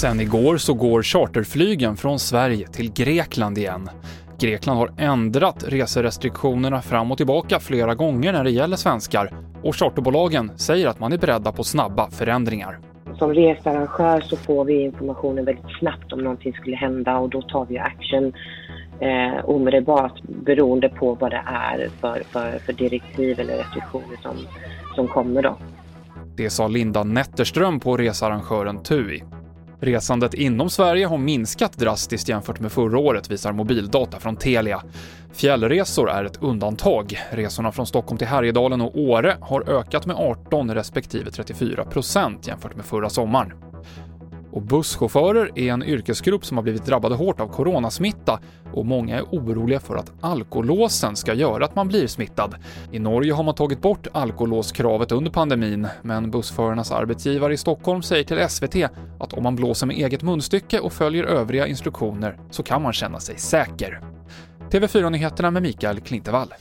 Sen igår så går charterflygen från Sverige till Grekland igen. Grekland har ändrat reserestriktionerna fram och tillbaka flera gånger när det gäller svenskar och charterbolagen säger att man är beredda på snabba förändringar. Som researrangör så får vi informationen väldigt snabbt om någonting skulle hända och då tar vi action eh, omedelbart beroende på vad det är för, för, för direktiv eller restriktioner som, som kommer då. Det sa Linda Netterström på researrangören TUI. Resandet inom Sverige har minskat drastiskt jämfört med förra året, visar mobildata från Telia. Fjällresor är ett undantag. Resorna från Stockholm till Härjedalen och Åre har ökat med 18 respektive 34 procent jämfört med förra sommaren. Och busschaufförer är en yrkesgrupp som har blivit drabbade hårt av coronasmitta och många är oroliga för att alkolåsen ska göra att man blir smittad. I Norge har man tagit bort alkolåskravet under pandemin, men bussförarnas arbetsgivare i Stockholm säger till SVT att om man blåser med eget munstycke och följer övriga instruktioner så kan man känna sig säker. TV4-nyheterna med Mikael Klintevall.